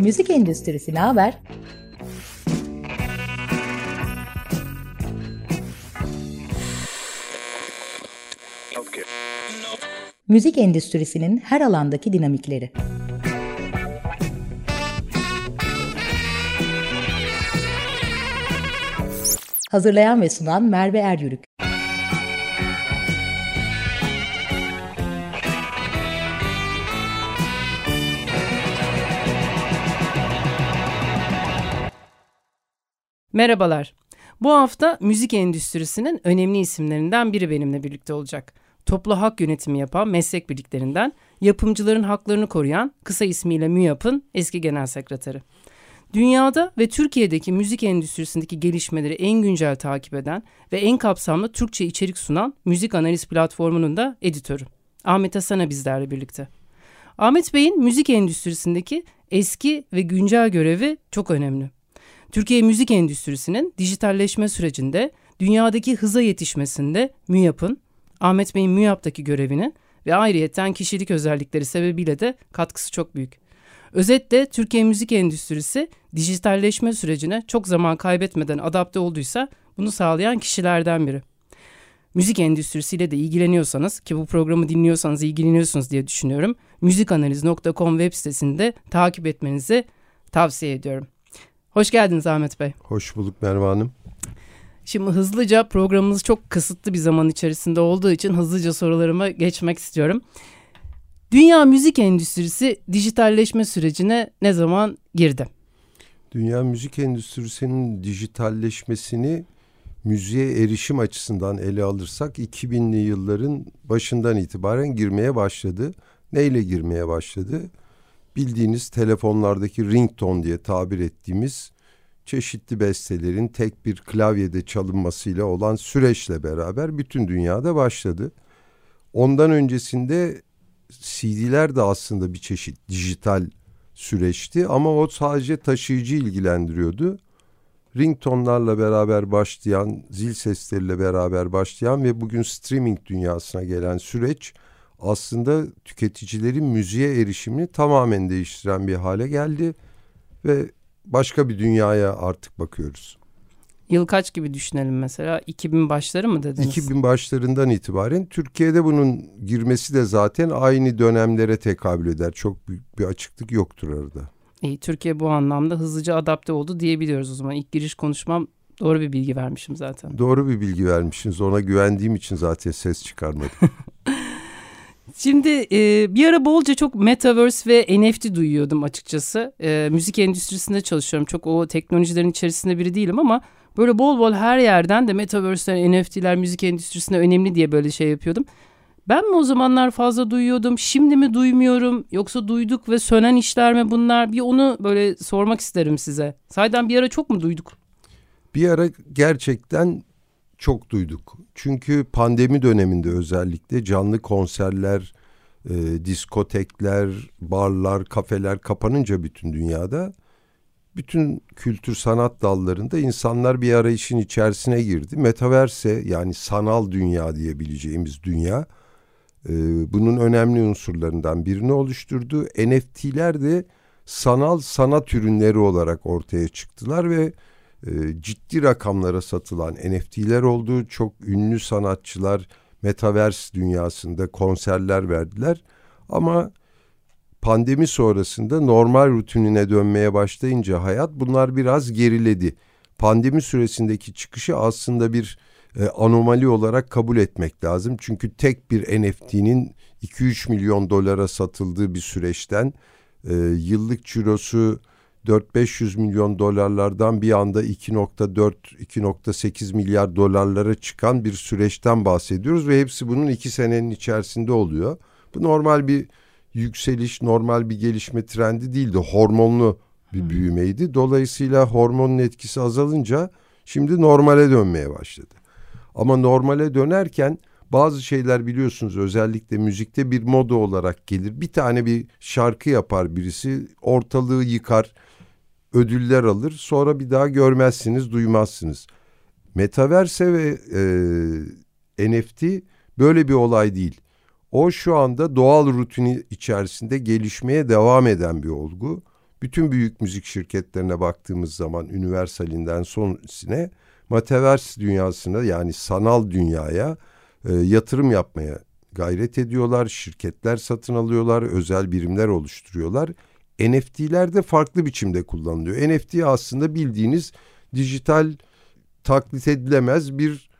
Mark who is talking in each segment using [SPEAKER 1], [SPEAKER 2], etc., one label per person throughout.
[SPEAKER 1] Müzik endüstrisi ne haber? Müzik endüstrisinin her alandaki dinamikleri. Hazırlayan ve sunan Merve Eryürük.
[SPEAKER 2] Merhabalar. Bu hafta müzik endüstrisinin önemli isimlerinden biri benimle birlikte olacak. Toplu hak yönetimi yapan meslek birliklerinden, yapımcıların haklarını koruyan, kısa ismiyle MÜYAP'ın eski genel sekreteri. Dünyada ve Türkiye'deki müzik endüstrisindeki gelişmeleri en güncel takip eden ve en kapsamlı Türkçe içerik sunan müzik analiz platformunun da editörü. Ahmet Hasan'a bizlerle birlikte. Ahmet Bey'in müzik endüstrisindeki eski ve güncel görevi çok önemli. Türkiye müzik endüstrisinin dijitalleşme sürecinde dünyadaki hıza yetişmesinde MÜYAP'ın, Ahmet Bey'in MÜYAP'taki görevini ve ayrıyetten kişilik özellikleri sebebiyle de katkısı çok büyük. Özetle Türkiye müzik endüstrisi dijitalleşme sürecine çok zaman kaybetmeden adapte olduysa bunu sağlayan kişilerden biri. Müzik endüstrisiyle de ilgileniyorsanız ki bu programı dinliyorsanız ilgileniyorsunuz diye düşünüyorum. Müzikanaliz.com web sitesinde takip etmenizi tavsiye ediyorum. Hoş geldiniz Ahmet Bey.
[SPEAKER 3] Hoş bulduk Merve Hanım.
[SPEAKER 2] Şimdi hızlıca programımız çok kısıtlı bir zaman içerisinde olduğu için hızlıca sorularıma geçmek istiyorum. Dünya müzik endüstrisi dijitalleşme sürecine ne zaman girdi?
[SPEAKER 3] Dünya müzik endüstrisinin dijitalleşmesini müziğe erişim açısından ele alırsak 2000'li yılların başından itibaren girmeye başladı. Neyle girmeye başladı? Bildiğiniz telefonlardaki ringtone diye tabir ettiğimiz çeşitli bestelerin tek bir klavyede çalınmasıyla olan süreçle beraber bütün dünyada başladı. Ondan öncesinde CD'ler de aslında bir çeşit dijital süreçti ama o sadece taşıyıcı ilgilendiriyordu. Ringtonlarla beraber başlayan, zil sesleriyle beraber başlayan ve bugün streaming dünyasına gelen süreç aslında tüketicilerin müziğe erişimini tamamen değiştiren bir hale geldi ve başka bir dünyaya artık bakıyoruz.
[SPEAKER 2] Yıl kaç gibi düşünelim mesela? 2000 başları mı dediniz?
[SPEAKER 3] 2000 başlarından itibaren Türkiye'de bunun girmesi de zaten aynı dönemlere tekabül eder. Çok büyük bir açıklık yoktur arada.
[SPEAKER 2] İyi, Türkiye bu anlamda hızlıca adapte oldu diyebiliyoruz o zaman. İlk giriş konuşmam doğru bir bilgi vermişim zaten.
[SPEAKER 3] Doğru bir bilgi vermişsiniz. Ona güvendiğim için zaten ses çıkarmadım.
[SPEAKER 2] Şimdi e, bir ara bolca çok metaverse ve NFT duyuyordum açıkçası. E, müzik endüstrisinde çalışıyorum. Çok o teknolojilerin içerisinde biri değilim ama böyle bol bol her yerden de metaverse'ler, NFT'ler müzik endüstrisinde önemli diye böyle şey yapıyordum. Ben mi o zamanlar fazla duyuyordum? Şimdi mi duymuyorum? Yoksa duyduk ve sönen işler mi bunlar? Bir onu böyle sormak isterim size. Saydan bir ara çok mu duyduk?
[SPEAKER 3] Bir ara gerçekten çok duyduk. Çünkü pandemi döneminde özellikle canlı konserler, e, diskotekler, barlar, kafeler kapanınca bütün dünyada bütün kültür sanat dallarında insanlar bir arayışın içerisine girdi. Metaverse yani sanal dünya diyebileceğimiz dünya e, bunun önemli unsurlarından birini oluşturdu. NFT'ler de sanal sanat ürünleri olarak ortaya çıktılar ve e, ciddi rakamlara satılan NFT'ler oldu. Çok ünlü sanatçılar Metaverse dünyasında konserler verdiler. Ama pandemi sonrasında normal rutinine dönmeye başlayınca hayat bunlar biraz geriledi. Pandemi süresindeki çıkışı aslında bir e, anomali olarak kabul etmek lazım. Çünkü tek bir NFT'nin 2-3 milyon dolara satıldığı bir süreçten e, yıllık cirosu 4-500 milyon dolarlardan bir anda 2.4-2.8 milyar dolarlara çıkan bir süreçten bahsediyoruz ve hepsi bunun iki senenin içerisinde oluyor. Bu normal bir yükseliş, normal bir gelişme trendi değildi. Hormonlu bir büyümeydi. Dolayısıyla hormonun etkisi azalınca şimdi normale dönmeye başladı. Ama normale dönerken bazı şeyler biliyorsunuz özellikle müzikte bir moda olarak gelir. Bir tane bir şarkı yapar birisi ortalığı yıkar ödüller alır. Sonra bir daha görmezsiniz, duymazsınız. Metaverse ve e, NFT böyle bir olay değil. O şu anda doğal rutini içerisinde gelişmeye devam eden bir olgu. bütün büyük müzik şirketlerine baktığımız zaman Universal'inden sonrasına Metaverse dünyasına yani sanal dünyaya e, yatırım yapmaya gayret ediyorlar. Şirketler satın alıyorlar, özel birimler oluşturuyorlar. NFT'ler de farklı biçimde kullanılıyor. NFT aslında bildiğiniz dijital taklit edilemez bir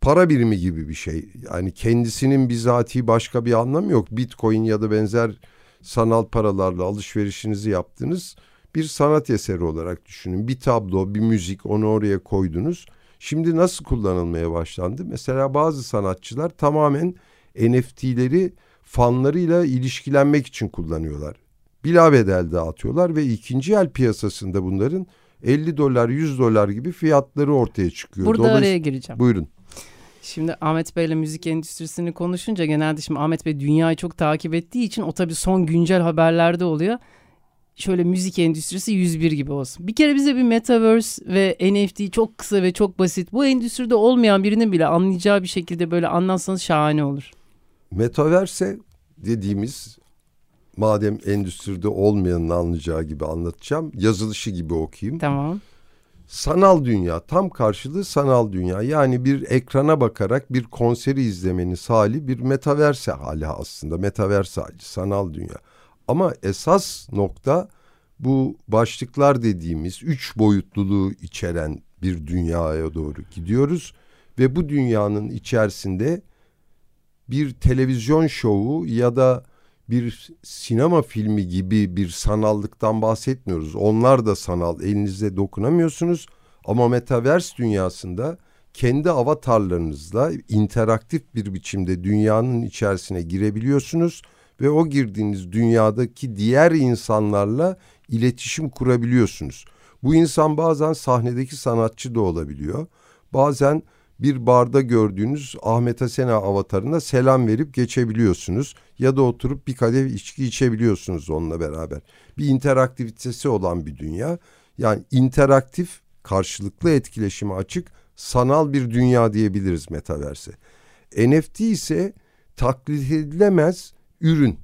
[SPEAKER 3] para birimi gibi bir şey. Yani kendisinin bizatihi başka bir anlamı yok. Bitcoin ya da benzer sanal paralarla alışverişinizi yaptınız bir sanat eseri olarak düşünün. Bir tablo, bir müzik onu oraya koydunuz. Şimdi nasıl kullanılmaya başlandı? Mesela bazı sanatçılar tamamen NFT'leri fanlarıyla ilişkilenmek için kullanıyorlar. Bilabedel dağıtıyorlar ve ikinci el piyasasında bunların 50 dolar 100 dolar gibi fiyatları ortaya çıkıyor.
[SPEAKER 2] Burada
[SPEAKER 3] Dolayıs-
[SPEAKER 2] araya gireceğim.
[SPEAKER 3] Buyurun.
[SPEAKER 2] Şimdi Ahmet Bey'le müzik endüstrisini konuşunca genelde şimdi Ahmet Bey dünyayı çok takip ettiği için o tabii son güncel haberlerde oluyor. Şöyle müzik endüstrisi 101 gibi olsun. Bir kere bize bir metaverse ve NFT çok kısa ve çok basit. Bu endüstride olmayan birinin bile anlayacağı bir şekilde böyle anlatsanız şahane olur.
[SPEAKER 3] Metaverse dediğimiz madem endüstride olmayanın anlayacağı gibi anlatacağım. Yazılışı gibi okuyayım.
[SPEAKER 2] Tamam.
[SPEAKER 3] Sanal dünya tam karşılığı sanal dünya. Yani bir ekrana bakarak bir konseri izlemeniz hali bir metaverse hali aslında. Metaverse hali sanal dünya. Ama esas nokta bu başlıklar dediğimiz üç boyutluluğu içeren bir dünyaya doğru gidiyoruz. Ve bu dünyanın içerisinde bir televizyon şovu ya da bir sinema filmi gibi bir sanallıktan bahsetmiyoruz. Onlar da sanal, elinizde dokunamıyorsunuz. Ama metaverse dünyasında kendi avatarlarınızla interaktif bir biçimde dünyanın içerisine girebiliyorsunuz ve o girdiğiniz dünyadaki diğer insanlarla iletişim kurabiliyorsunuz. Bu insan bazen sahnedeki sanatçı da olabiliyor. Bazen bir barda gördüğünüz Ahmet Asena avatarına selam verip geçebiliyorsunuz. Ya da oturup bir kadeh içki içebiliyorsunuz onunla beraber. Bir interaktivitesi olan bir dünya. Yani interaktif, karşılıklı etkileşime açık, sanal bir dünya diyebiliriz metaverse. NFT ise taklit edilemez ürün.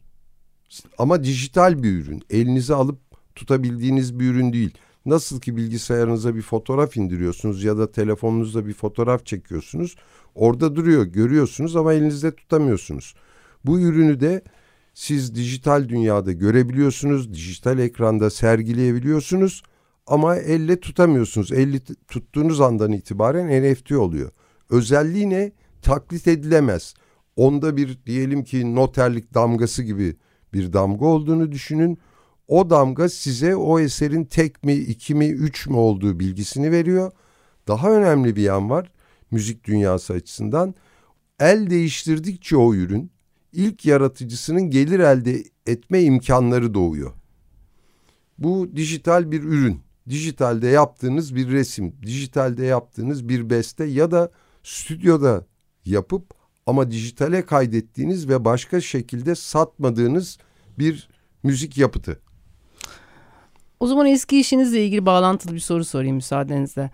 [SPEAKER 3] Ama dijital bir ürün. Elinize alıp tutabildiğiniz bir ürün değil. Nasıl ki bilgisayarınıza bir fotoğraf indiriyorsunuz ya da telefonunuzda bir fotoğraf çekiyorsunuz. Orada duruyor, görüyorsunuz ama elinizde tutamıyorsunuz. Bu ürünü de siz dijital dünyada görebiliyorsunuz, dijital ekranda sergileyebiliyorsunuz ama elle tutamıyorsunuz. Elle tuttuğunuz andan itibaren NFT oluyor. Özelliği ne? Taklit edilemez. Onda bir diyelim ki noterlik damgası gibi bir damga olduğunu düşünün. O damga size o eserin tek mi, iki mi, üç mü olduğu bilgisini veriyor. Daha önemli bir yan var müzik dünyası açısından. El değiştirdikçe o ürün ilk yaratıcısının gelir elde etme imkanları doğuyor. Bu dijital bir ürün. Dijitalde yaptığınız bir resim, dijitalde yaptığınız bir beste ya da stüdyoda yapıp ama dijitale kaydettiğiniz ve başka şekilde satmadığınız bir müzik yapıtı.
[SPEAKER 2] O zaman eski işinizle ilgili bağlantılı bir soru sorayım müsaadenizle.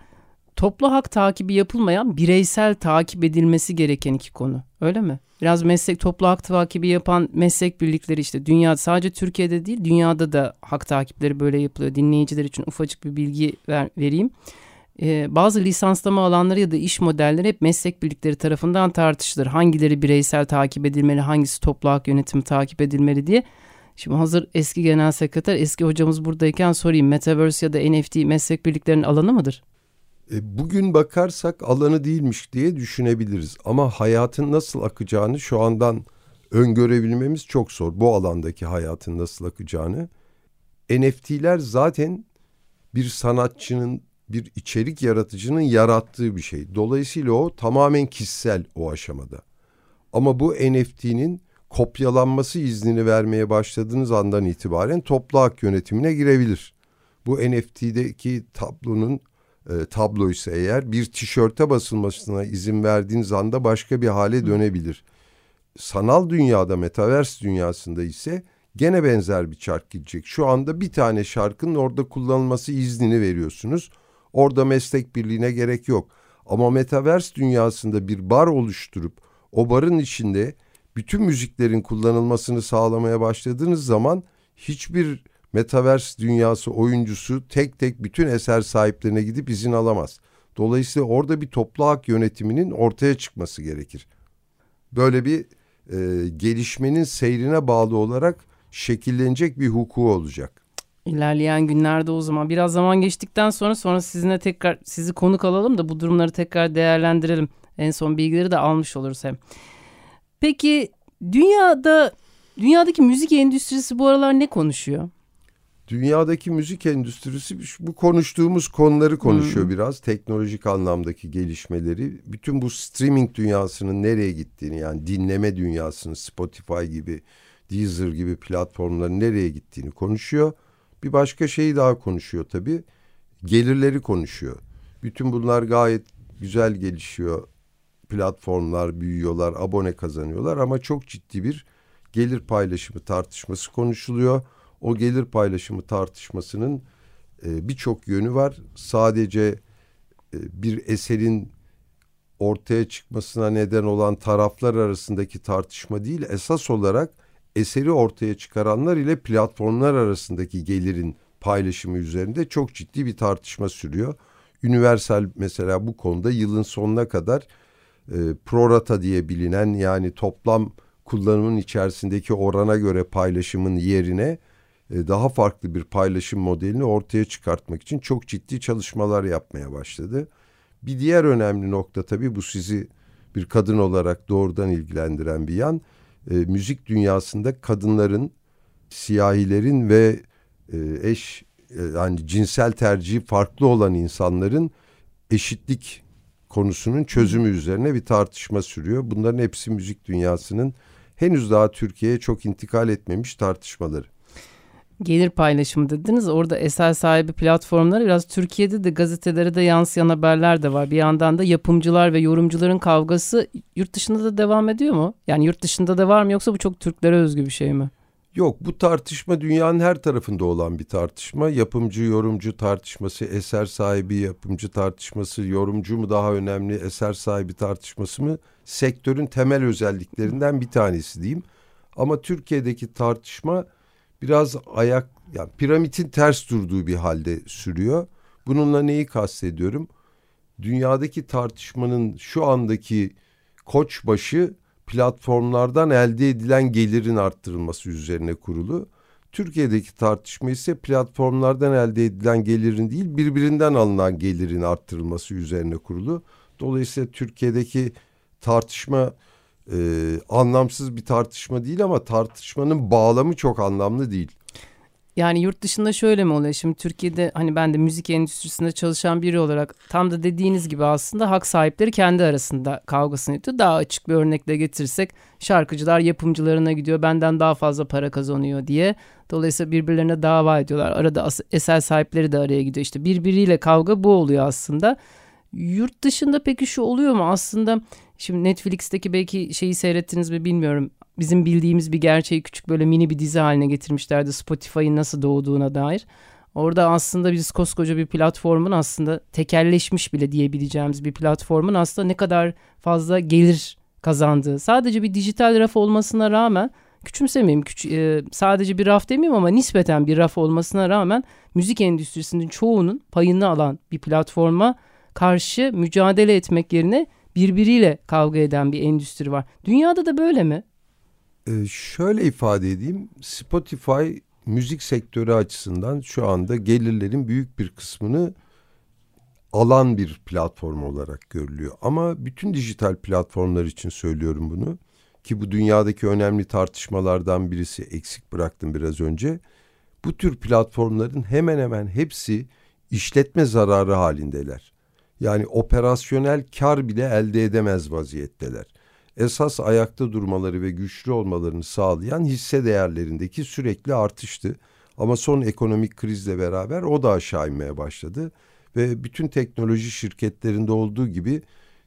[SPEAKER 2] Toplu hak takibi yapılmayan bireysel takip edilmesi gereken iki konu. Öyle mi? Biraz meslek toplu hak takibi yapan meslek birlikleri işte dünya sadece Türkiye'de değil dünyada da hak takipleri böyle yapılıyor. Dinleyiciler için ufacık bir bilgi ver, vereyim. Ee, bazı lisanslama alanları ya da iş modelleri hep meslek birlikleri tarafından tartışılır. Hangileri bireysel takip edilmeli, hangisi toplu hak yönetimi takip edilmeli diye. Şimdi hazır eski genel sekreter, eski hocamız buradayken sorayım. Metaverse ya da NFT meslek birliklerinin alanı mıdır?
[SPEAKER 3] E, bugün bakarsak alanı değilmiş diye düşünebiliriz. Ama hayatın nasıl akacağını şu andan öngörebilmemiz çok zor. Bu alandaki hayatın nasıl akacağını. NFT'ler zaten bir sanatçının, bir içerik yaratıcının yarattığı bir şey. Dolayısıyla o tamamen kişisel o aşamada. Ama bu NFT'nin kopyalanması iznini vermeye başladığınız andan itibaren toplu hak yönetimine girebilir. Bu NFT'deki tablonun e, tablo ise eğer bir tişörte basılmasına izin verdiğiniz anda başka bir hale dönebilir. Sanal dünyada, metaverse dünyasında ise gene benzer bir çark gidecek. Şu anda bir tane şarkının orada kullanılması iznini veriyorsunuz. Orada meslek birliğine gerek yok. Ama metaverse dünyasında bir bar oluşturup o barın içinde bütün müziklerin kullanılmasını sağlamaya başladığınız zaman hiçbir Metaverse dünyası oyuncusu tek tek bütün eser sahiplerine gidip izin alamaz. Dolayısıyla orada bir toplu hak yönetiminin ortaya çıkması gerekir. Böyle bir e, gelişmenin seyrine bağlı olarak şekillenecek bir hukuku olacak.
[SPEAKER 2] İlerleyen günlerde o zaman biraz zaman geçtikten sonra sonra sizinle tekrar sizi konuk alalım da bu durumları tekrar değerlendirelim. En son bilgileri de almış oluruz hem. Peki dünyada dünyadaki müzik endüstrisi bu aralar ne konuşuyor?
[SPEAKER 3] Dünyadaki müzik endüstrisi bu konuştuğumuz konuları konuşuyor hmm. biraz. Teknolojik anlamdaki gelişmeleri. Bütün bu streaming dünyasının nereye gittiğini yani dinleme dünyasının Spotify gibi, Deezer gibi platformların nereye gittiğini konuşuyor. Bir başka şeyi daha konuşuyor tabii. Gelirleri konuşuyor. Bütün bunlar gayet güzel gelişiyor. Platformlar büyüyorlar, abone kazanıyorlar ama çok ciddi bir gelir paylaşımı tartışması konuşuluyor. O gelir paylaşımı tartışmasının e, birçok yönü var. Sadece e, bir eserin ortaya çıkmasına neden olan taraflar arasındaki tartışma değil, esas olarak eseri ortaya çıkaranlar ile platformlar arasındaki gelirin paylaşımı üzerinde çok ciddi bir tartışma sürüyor. Universal mesela bu konuda yılın sonuna kadar prorata diye bilinen yani toplam kullanımın içerisindeki orana göre paylaşımın yerine e, daha farklı bir paylaşım modelini ortaya çıkartmak için çok ciddi çalışmalar yapmaya başladı. Bir diğer önemli nokta tabii bu sizi bir kadın olarak doğrudan ilgilendiren bir yan e, müzik dünyasında kadınların, siyahilerin ve e, eş e, yani cinsel tercihi farklı olan insanların eşitlik konusunun çözümü üzerine bir tartışma sürüyor. Bunların hepsi müzik dünyasının henüz daha Türkiye'ye çok intikal etmemiş tartışmaları
[SPEAKER 2] gelir paylaşımı dediniz. Orada eser sahibi platformları biraz Türkiye'de de gazetelere de yansıyan haberler de var. Bir yandan da yapımcılar ve yorumcuların kavgası yurt dışında da devam ediyor mu? Yani yurt dışında da var mı yoksa bu çok Türklere özgü bir şey mi?
[SPEAKER 3] Yok bu tartışma dünyanın her tarafında olan bir tartışma. Yapımcı yorumcu tartışması, eser sahibi yapımcı tartışması, yorumcu mu daha önemli, eser sahibi tartışması mı? Sektörün temel özelliklerinden bir tanesi diyeyim. Ama Türkiye'deki tartışma biraz ayak yani piramidin ters durduğu bir halde sürüyor. Bununla neyi kastediyorum? Dünyadaki tartışmanın şu andaki koç başı platformlardan elde edilen gelirin arttırılması üzerine kurulu. Türkiye'deki tartışma ise platformlardan elde edilen gelirin değil birbirinden alınan gelirin arttırılması üzerine kurulu. Dolayısıyla Türkiye'deki tartışma e, anlamsız bir tartışma değil ama tartışmanın bağlamı çok anlamlı değil.
[SPEAKER 2] Yani yurt dışında şöyle mi oluyor? Şimdi Türkiye'de hani ben de müzik endüstrisinde çalışan biri olarak tam da dediğiniz gibi aslında hak sahipleri kendi arasında kavgasını ediyor. Daha açık bir örnekle getirsek şarkıcılar yapımcılarına gidiyor benden daha fazla para kazanıyor diye. Dolayısıyla birbirlerine dava ediyorlar. Arada eser sahipleri de araya gidiyor. İşte birbiriyle kavga bu oluyor aslında. Yurt dışında peki şu oluyor mu? Aslında Şimdi Netflix'teki belki şeyi seyrettiniz mi bilmiyorum. Bizim bildiğimiz bir gerçeği küçük böyle mini bir dizi haline getirmişlerdi Spotify'ın nasıl doğduğuna dair. Orada aslında biz koskoca bir platformun aslında tekelleşmiş bile diyebileceğimiz bir platformun aslında ne kadar fazla gelir kazandığı. Sadece bir dijital raf olmasına rağmen küçümsemeyeyim küç e, sadece bir raf demeyeyim ama nispeten bir raf olmasına rağmen müzik endüstrisinin çoğunun payını alan bir platforma karşı mücadele etmek yerine birbiriyle kavga eden bir endüstri var. Dünyada da böyle mi?
[SPEAKER 3] Ee, şöyle ifade edeyim. Spotify müzik sektörü açısından şu anda gelirlerin büyük bir kısmını alan bir platform olarak görülüyor. Ama bütün dijital platformlar için söylüyorum bunu. Ki bu dünyadaki önemli tartışmalardan birisi eksik bıraktım biraz önce. Bu tür platformların hemen hemen hepsi işletme zararı halindeler. Yani operasyonel kar bile elde edemez vaziyetteler. Esas ayakta durmaları ve güçlü olmalarını sağlayan hisse değerlerindeki sürekli artıştı. Ama son ekonomik krizle beraber o da aşağı inmeye başladı. Ve bütün teknoloji şirketlerinde olduğu gibi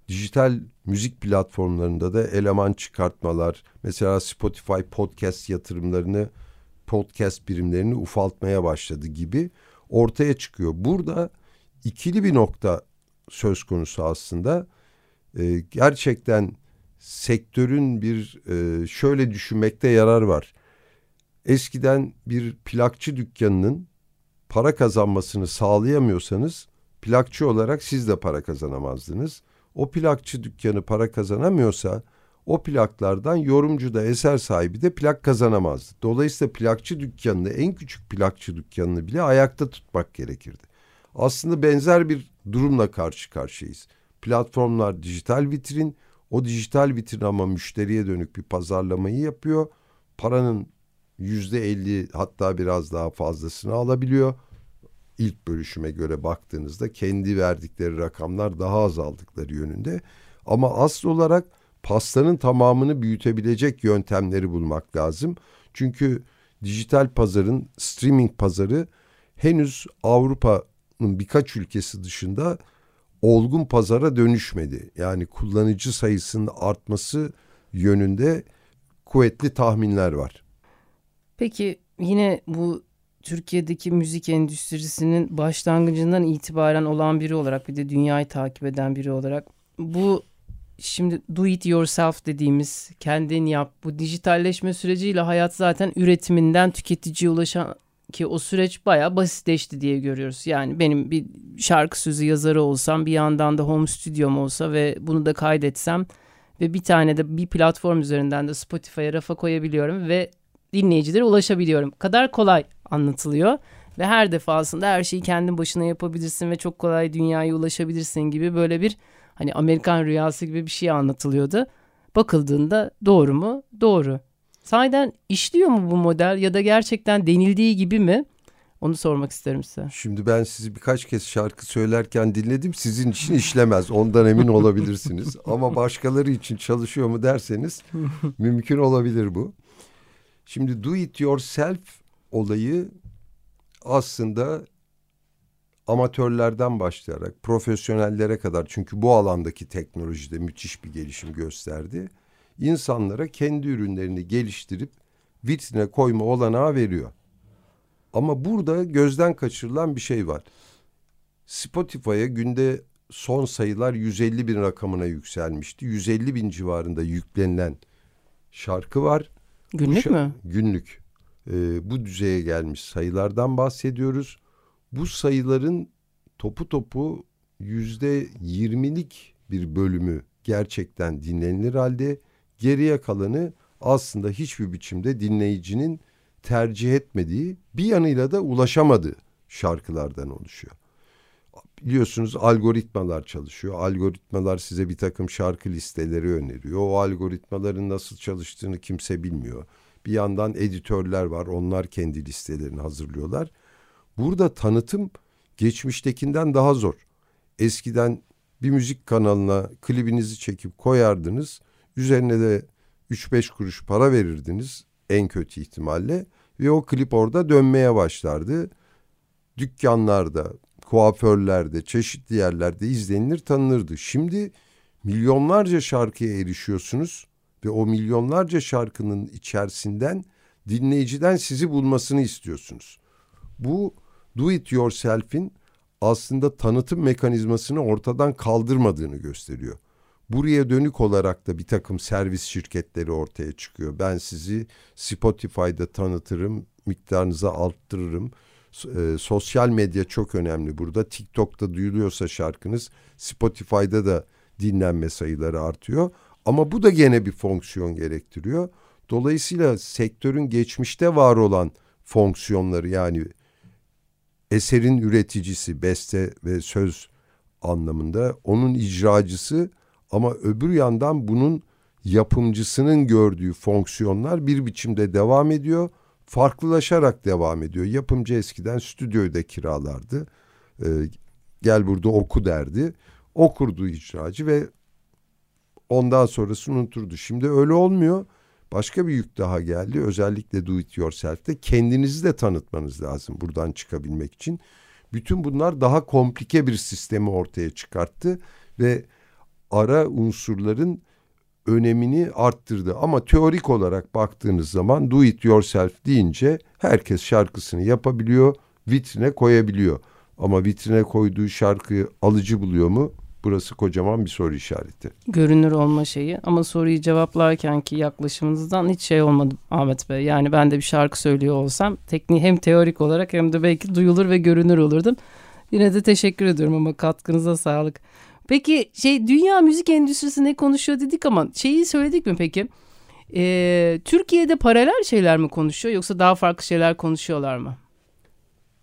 [SPEAKER 3] dijital müzik platformlarında da eleman çıkartmalar, mesela Spotify podcast yatırımlarını, podcast birimlerini ufaltmaya başladı gibi ortaya çıkıyor. Burada ikili bir nokta söz konusu aslında. E, gerçekten sektörün bir e, şöyle düşünmekte yarar var. Eskiden bir plakçı dükkanının para kazanmasını sağlayamıyorsanız plakçı olarak siz de para kazanamazdınız. O plakçı dükkanı para kazanamıyorsa o plaklardan yorumcu da eser sahibi de plak kazanamazdı. Dolayısıyla plakçı dükkanını en küçük plakçı dükkanını bile ayakta tutmak gerekirdi. Aslında benzer bir durumla karşı karşıyayız. Platformlar dijital vitrin, o dijital vitrin ama müşteriye dönük bir pazarlamayı yapıyor. Paranın yüzde elli hatta biraz daha fazlasını alabiliyor. İlk bölüşüme göre baktığınızda kendi verdikleri rakamlar daha azaldıkları yönünde. Ama asıl olarak pastanın tamamını büyütebilecek yöntemleri bulmak lazım. Çünkü dijital pazarın, streaming pazarı henüz Avrupa'nın birkaç ülkesi dışında olgun pazara dönüşmedi. Yani kullanıcı sayısının artması yönünde kuvvetli tahminler var.
[SPEAKER 2] Peki yine bu Türkiye'deki müzik endüstrisinin başlangıcından itibaren olan biri olarak bir de dünyayı takip eden biri olarak bu şimdi do it yourself dediğimiz kendin yap bu dijitalleşme süreciyle hayat zaten üretiminden tüketiciye ulaşan ki o süreç baya basitleşti diye görüyoruz. Yani benim bir şarkı sözü yazarı olsam bir yandan da home stüdyom olsa ve bunu da kaydetsem ve bir tane de bir platform üzerinden de Spotify'a rafa koyabiliyorum ve dinleyicilere ulaşabiliyorum. kadar kolay anlatılıyor ve her defasında her şeyi kendin başına yapabilirsin ve çok kolay dünyaya ulaşabilirsin gibi böyle bir hani Amerikan rüyası gibi bir şey anlatılıyordu. Bakıldığında doğru mu? Doğru. Sahiden işliyor mu bu model ya da gerçekten denildiği gibi mi? Onu sormak isterim size.
[SPEAKER 3] Şimdi ben sizi birkaç kez şarkı söylerken dinledim. Sizin için işlemez. Ondan emin olabilirsiniz. Ama başkaları için çalışıyor mu derseniz mümkün olabilir bu. Şimdi do it yourself olayı aslında amatörlerden başlayarak profesyonellere kadar çünkü bu alandaki teknolojide müthiş bir gelişim gösterdi. İnsanlara kendi ürünlerini geliştirip vitrine koyma olanağı veriyor. Ama burada gözden kaçırılan bir şey var. Spotify'a günde son sayılar 150 bin rakamına yükselmişti. 150 bin civarında yüklenilen şarkı var.
[SPEAKER 2] Günlük mü?
[SPEAKER 3] Günlük. Ee, bu düzeye gelmiş sayılardan bahsediyoruz. Bu sayıların topu topu yüzde yirmilik bir bölümü gerçekten dinlenilir halde geriye kalanı aslında hiçbir biçimde dinleyicinin tercih etmediği bir yanıyla da ulaşamadığı şarkılardan oluşuyor. Biliyorsunuz algoritmalar çalışıyor. Algoritmalar size bir takım şarkı listeleri öneriyor. O algoritmaların nasıl çalıştığını kimse bilmiyor. Bir yandan editörler var. Onlar kendi listelerini hazırlıyorlar. Burada tanıtım geçmiştekinden daha zor. Eskiden bir müzik kanalına klibinizi çekip koyardınız. Üzerine de 3-5 kuruş para verirdiniz en kötü ihtimalle ve o klip orada dönmeye başlardı. Dükkanlarda, kuaförlerde, çeşitli yerlerde izlenilir, tanınırdı. Şimdi milyonlarca şarkıya erişiyorsunuz ve o milyonlarca şarkının içerisinden dinleyiciden sizi bulmasını istiyorsunuz. Bu do it yourself'in aslında tanıtım mekanizmasını ortadan kaldırmadığını gösteriyor. Buraya dönük olarak da bir takım servis şirketleri ortaya çıkıyor. Ben sizi Spotify'da tanıtırım, miktarınızı arttırırım. E, sosyal medya çok önemli burada. TikTok'ta duyuluyorsa şarkınız Spotify'da da dinlenme sayıları artıyor. Ama bu da gene bir fonksiyon gerektiriyor. Dolayısıyla sektörün geçmişte var olan fonksiyonları yani eserin üreticisi, beste ve söz anlamında onun icracısı ama öbür yandan bunun yapımcısının gördüğü fonksiyonlar bir biçimde devam ediyor. Farklılaşarak devam ediyor. Yapımcı eskiden stüdyoyu da kiralardı. Ee, gel burada oku derdi. Okurdu icracı ve ondan sonrasını unuturdu. Şimdi öyle olmuyor. Başka bir yük daha geldi. Özellikle do it yourself'te kendinizi de tanıtmanız lazım buradan çıkabilmek için. Bütün bunlar daha komplike bir sistemi ortaya çıkarttı ve ara unsurların önemini arttırdı. Ama teorik olarak baktığınız zaman do it yourself deyince herkes şarkısını yapabiliyor, vitrine koyabiliyor. Ama vitrine koyduğu şarkıyı alıcı buluyor mu? Burası kocaman bir soru işareti.
[SPEAKER 2] Görünür olma şeyi ama soruyu cevaplarken ki yaklaşımınızdan hiç şey olmadı Ahmet Bey. Yani ben de bir şarkı söylüyor olsam tekniği hem teorik olarak hem de belki duyulur ve görünür olurdum. Yine de teşekkür ediyorum ama katkınıza sağlık. Peki şey dünya müzik endüstrisi ne konuşuyor dedik ama şeyi söyledik mi peki? Ee, Türkiye'de paralel şeyler mi konuşuyor yoksa daha farklı şeyler konuşuyorlar mı?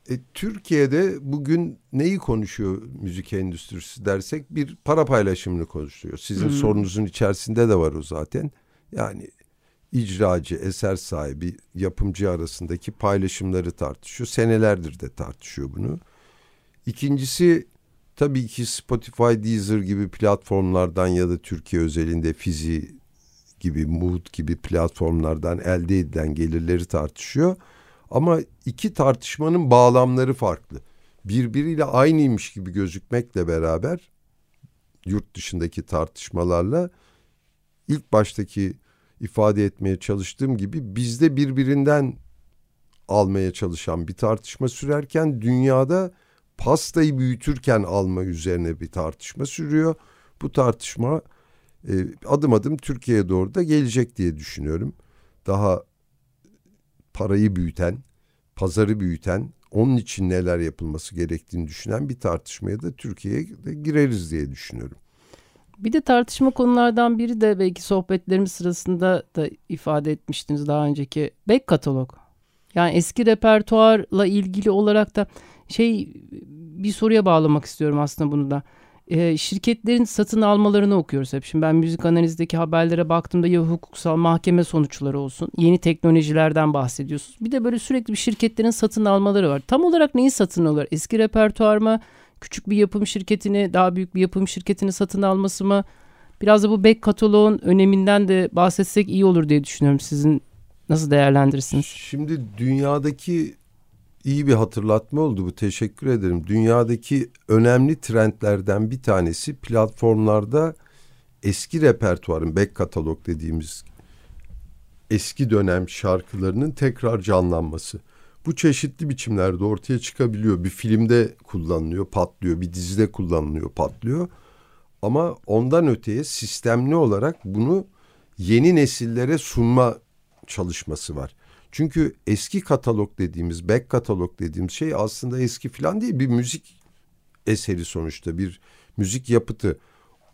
[SPEAKER 3] E, Türkiye'de bugün neyi konuşuyor müzik endüstrisi dersek bir para paylaşımını konuşuyor. Sizin hmm. sorunuzun içerisinde de var o zaten. Yani icracı, eser sahibi, yapımcı arasındaki paylaşımları tartışıyor. Senelerdir de tartışıyor bunu. İkincisi tabii ki Spotify, Deezer gibi platformlardan ya da Türkiye özelinde Fizi gibi, Mood gibi platformlardan elde edilen gelirleri tartışıyor. Ama iki tartışmanın bağlamları farklı. Birbiriyle aynıymış gibi gözükmekle beraber yurt dışındaki tartışmalarla ilk baştaki ifade etmeye çalıştığım gibi bizde birbirinden almaya çalışan bir tartışma sürerken dünyada pastayı büyütürken alma üzerine bir tartışma sürüyor. Bu tartışma e, adım adım Türkiye'ye doğru da gelecek diye düşünüyorum. Daha parayı büyüten, pazarı büyüten, onun için neler yapılması gerektiğini düşünen bir tartışmaya da Türkiye'ye gireriz diye düşünüyorum.
[SPEAKER 2] Bir de tartışma konulardan biri de belki sohbetlerimiz sırasında da ifade etmiştiniz daha önceki back katalog. Yani eski repertuarla ilgili olarak da şey bir soruya bağlamak istiyorum aslında bunu da e, şirketlerin satın almalarını okuyoruz hep. Şimdi ben müzik analizdeki haberlere baktığımda ya hukuksal mahkeme sonuçları olsun, yeni teknolojilerden bahsediyorsunuz. Bir de böyle sürekli bir şirketlerin satın almaları var. Tam olarak neyi satın alıyorlar? Eski repertuar mı? Küçük bir yapım şirketini, daha büyük bir yapım şirketini satın alması mı? Biraz da bu back kataloğun öneminden de bahsetsek iyi olur diye düşünüyorum. Sizin nasıl değerlendirirsiniz?
[SPEAKER 3] Şimdi dünyadaki iyi bir hatırlatma oldu bu. Teşekkür ederim. Dünyadaki önemli trendlerden bir tanesi platformlarda eski repertuarın back katalog dediğimiz eski dönem şarkılarının tekrar canlanması. Bu çeşitli biçimlerde ortaya çıkabiliyor. Bir filmde kullanılıyor, patlıyor. Bir dizide kullanılıyor, patlıyor. Ama ondan öteye sistemli olarak bunu yeni nesillere sunma çalışması var. Çünkü eski katalog dediğimiz, back katalog dediğimiz şey aslında eski falan değil. Bir müzik eseri sonuçta, bir müzik yapıtı.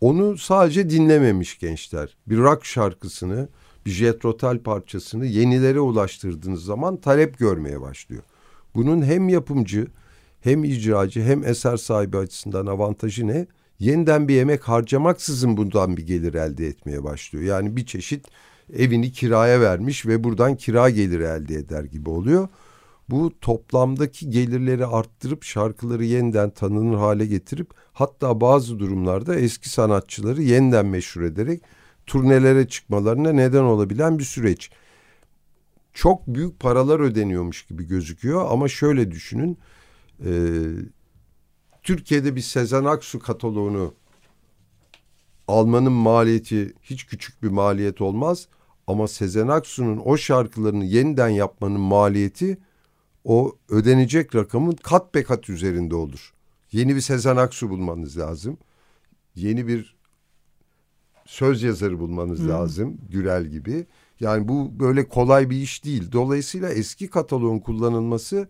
[SPEAKER 3] Onu sadece dinlememiş gençler. Bir rock şarkısını, bir jetrotal parçasını yenilere ulaştırdığınız zaman talep görmeye başlıyor. Bunun hem yapımcı, hem icracı, hem eser sahibi açısından avantajı ne? Yeniden bir emek harcamaksızın bundan bir gelir elde etmeye başlıyor. Yani bir çeşit evini kiraya vermiş ve buradan kira geliri elde eder gibi oluyor. Bu toplamdaki gelirleri arttırıp şarkıları yeniden tanınır hale getirip hatta bazı durumlarda eski sanatçıları yeniden meşhur ederek turnelere çıkmalarına neden olabilen bir süreç. Çok büyük paralar ödeniyormuş gibi gözüküyor ama şöyle düşünün. E, Türkiye'de bir Sezen Aksu kataloğunu almanın maliyeti hiç küçük bir maliyet olmaz. Ama Sezen Aksu'nun o şarkılarını yeniden yapmanın maliyeti o ödenecek rakamın kat be kat üzerinde olur. Yeni bir Sezen Aksu bulmanız lazım. Yeni bir söz yazarı bulmanız hmm. lazım. Gürel gibi. Yani bu böyle kolay bir iş değil. Dolayısıyla eski kataloğun kullanılması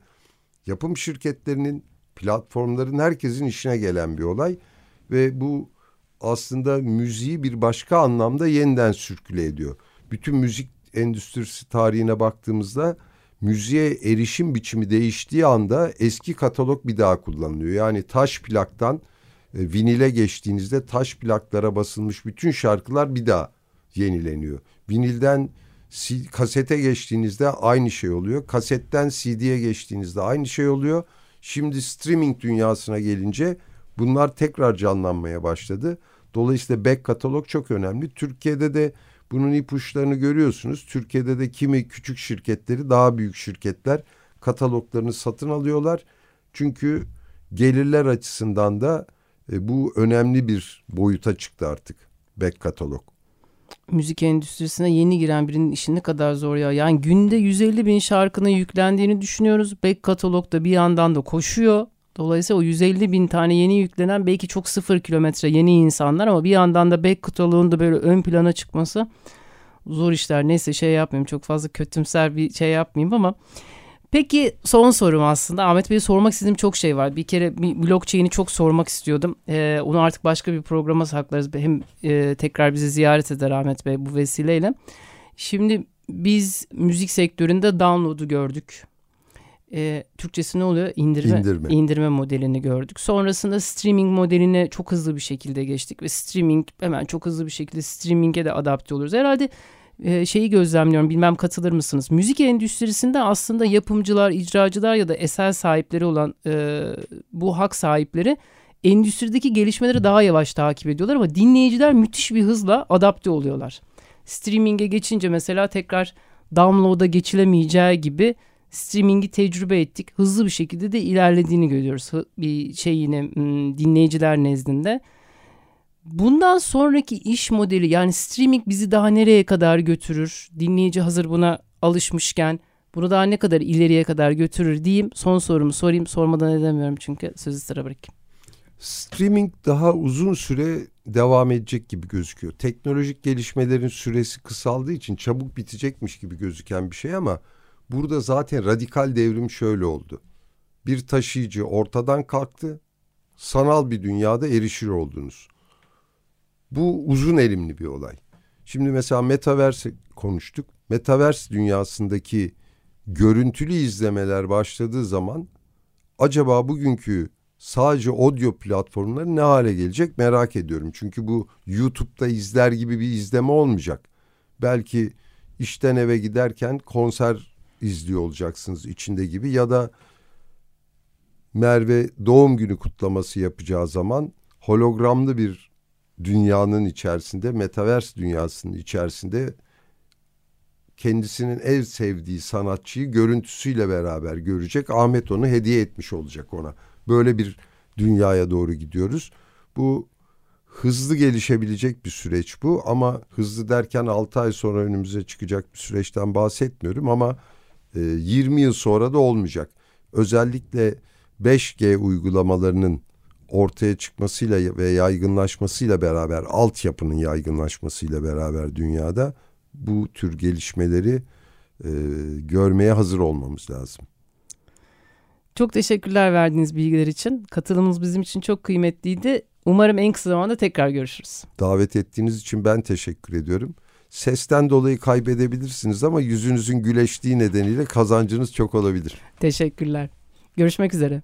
[SPEAKER 3] yapım şirketlerinin, platformların herkesin işine gelen bir olay. Ve bu aslında müziği bir başka anlamda yeniden sürküle ediyor bütün müzik endüstrisi tarihine baktığımızda müziğe erişim biçimi değiştiği anda eski katalog bir daha kullanılıyor. Yani taş plaktan e, vinile geçtiğinizde taş plaklara basılmış bütün şarkılar bir daha yenileniyor. Vinilden kasete geçtiğinizde aynı şey oluyor. Kasetten CD'ye geçtiğinizde aynı şey oluyor. Şimdi streaming dünyasına gelince bunlar tekrar canlanmaya başladı. Dolayısıyla back katalog çok önemli. Türkiye'de de bunun ipuçlarını görüyorsunuz. Türkiye'de de kimi küçük şirketleri daha büyük şirketler kataloglarını satın alıyorlar. Çünkü gelirler açısından da e, bu önemli bir boyuta çıktı artık back katalog.
[SPEAKER 2] Müzik endüstrisine yeni giren birinin işi ne kadar zor ya. Yani günde 150 bin şarkının yüklendiğini düşünüyoruz. Back katalogda bir yandan da koşuyor. Dolayısıyla o 150 bin tane yeni yüklenen belki çok sıfır kilometre yeni insanlar ama bir yandan da back kataloğun da böyle ön plana çıkması zor işler. Neyse şey yapmayayım çok fazla kötümser bir şey yapmayayım ama Peki son sorum aslında Ahmet Bey'e sormak istediğim çok şey var. Bir kere blockchain'i çok sormak istiyordum. Ee, onu artık başka bir programa saklarız. Hem e, tekrar bizi ziyaret eder Ahmet Bey bu vesileyle. Şimdi biz müzik sektöründe download'u gördük. Ee, Türkçesi ne oluyor? İndirme,
[SPEAKER 3] İndirme.
[SPEAKER 2] indirme modelini gördük. Sonrasında streaming modeline çok hızlı bir şekilde geçtik ve streaming hemen çok hızlı bir şekilde streaming'e de adapte oluyoruz. Herhalde e, şeyi gözlemliyorum bilmem katılır mısınız? Müzik endüstrisinde aslında yapımcılar, icracılar ya da eser sahipleri olan e, bu hak sahipleri endüstrideki gelişmeleri daha yavaş takip ediyorlar ama dinleyiciler müthiş bir hızla adapte oluyorlar. Streaming'e geçince mesela tekrar download'a geçilemeyeceği gibi streaming'i tecrübe ettik. Hızlı bir şekilde de ilerlediğini görüyoruz. Bir şey yine dinleyiciler nezdinde. Bundan sonraki iş modeli yani streaming bizi daha nereye kadar götürür? Dinleyici hazır buna alışmışken bunu daha ne kadar ileriye kadar götürür diyeyim. Son sorumu sorayım. Sormadan edemiyorum çünkü sözü sıra bırakayım.
[SPEAKER 3] Streaming daha uzun süre devam edecek gibi gözüküyor. Teknolojik gelişmelerin süresi kısaldığı için çabuk bitecekmiş gibi gözüken bir şey ama burada zaten radikal devrim şöyle oldu. Bir taşıyıcı ortadan kalktı. Sanal bir dünyada erişir oldunuz. Bu uzun elimli bir olay. Şimdi mesela Metaverse konuştuk. Metaverse dünyasındaki görüntülü izlemeler başladığı zaman acaba bugünkü sadece audio platformları ne hale gelecek merak ediyorum. Çünkü bu YouTube'da izler gibi bir izleme olmayacak. Belki işten eve giderken konser izliyor olacaksınız içinde gibi ya da Merve doğum günü kutlaması yapacağı zaman hologramlı bir dünyanın içerisinde, metaverse dünyasının içerisinde kendisinin ev sevdiği sanatçıyı görüntüsüyle beraber görecek. Ahmet onu hediye etmiş olacak ona. Böyle bir dünyaya doğru gidiyoruz. Bu hızlı gelişebilecek bir süreç bu ama hızlı derken 6 ay sonra önümüze çıkacak bir süreçten bahsetmiyorum ama e, 20 yıl sonra da olmayacak. Özellikle 5G uygulamalarının ortaya çıkmasıyla ve yaygınlaşmasıyla beraber altyapının yaygınlaşmasıyla beraber dünyada bu tür gelişmeleri e, görmeye hazır olmamız lazım.
[SPEAKER 2] Çok teşekkürler verdiğiniz bilgiler için. Katılımınız bizim için çok kıymetliydi. Umarım en kısa zamanda tekrar görüşürüz.
[SPEAKER 3] Davet ettiğiniz için ben teşekkür ediyorum. Sesten dolayı kaybedebilirsiniz ama yüzünüzün güleştiği nedeniyle kazancınız çok olabilir.
[SPEAKER 2] Teşekkürler. Görüşmek üzere.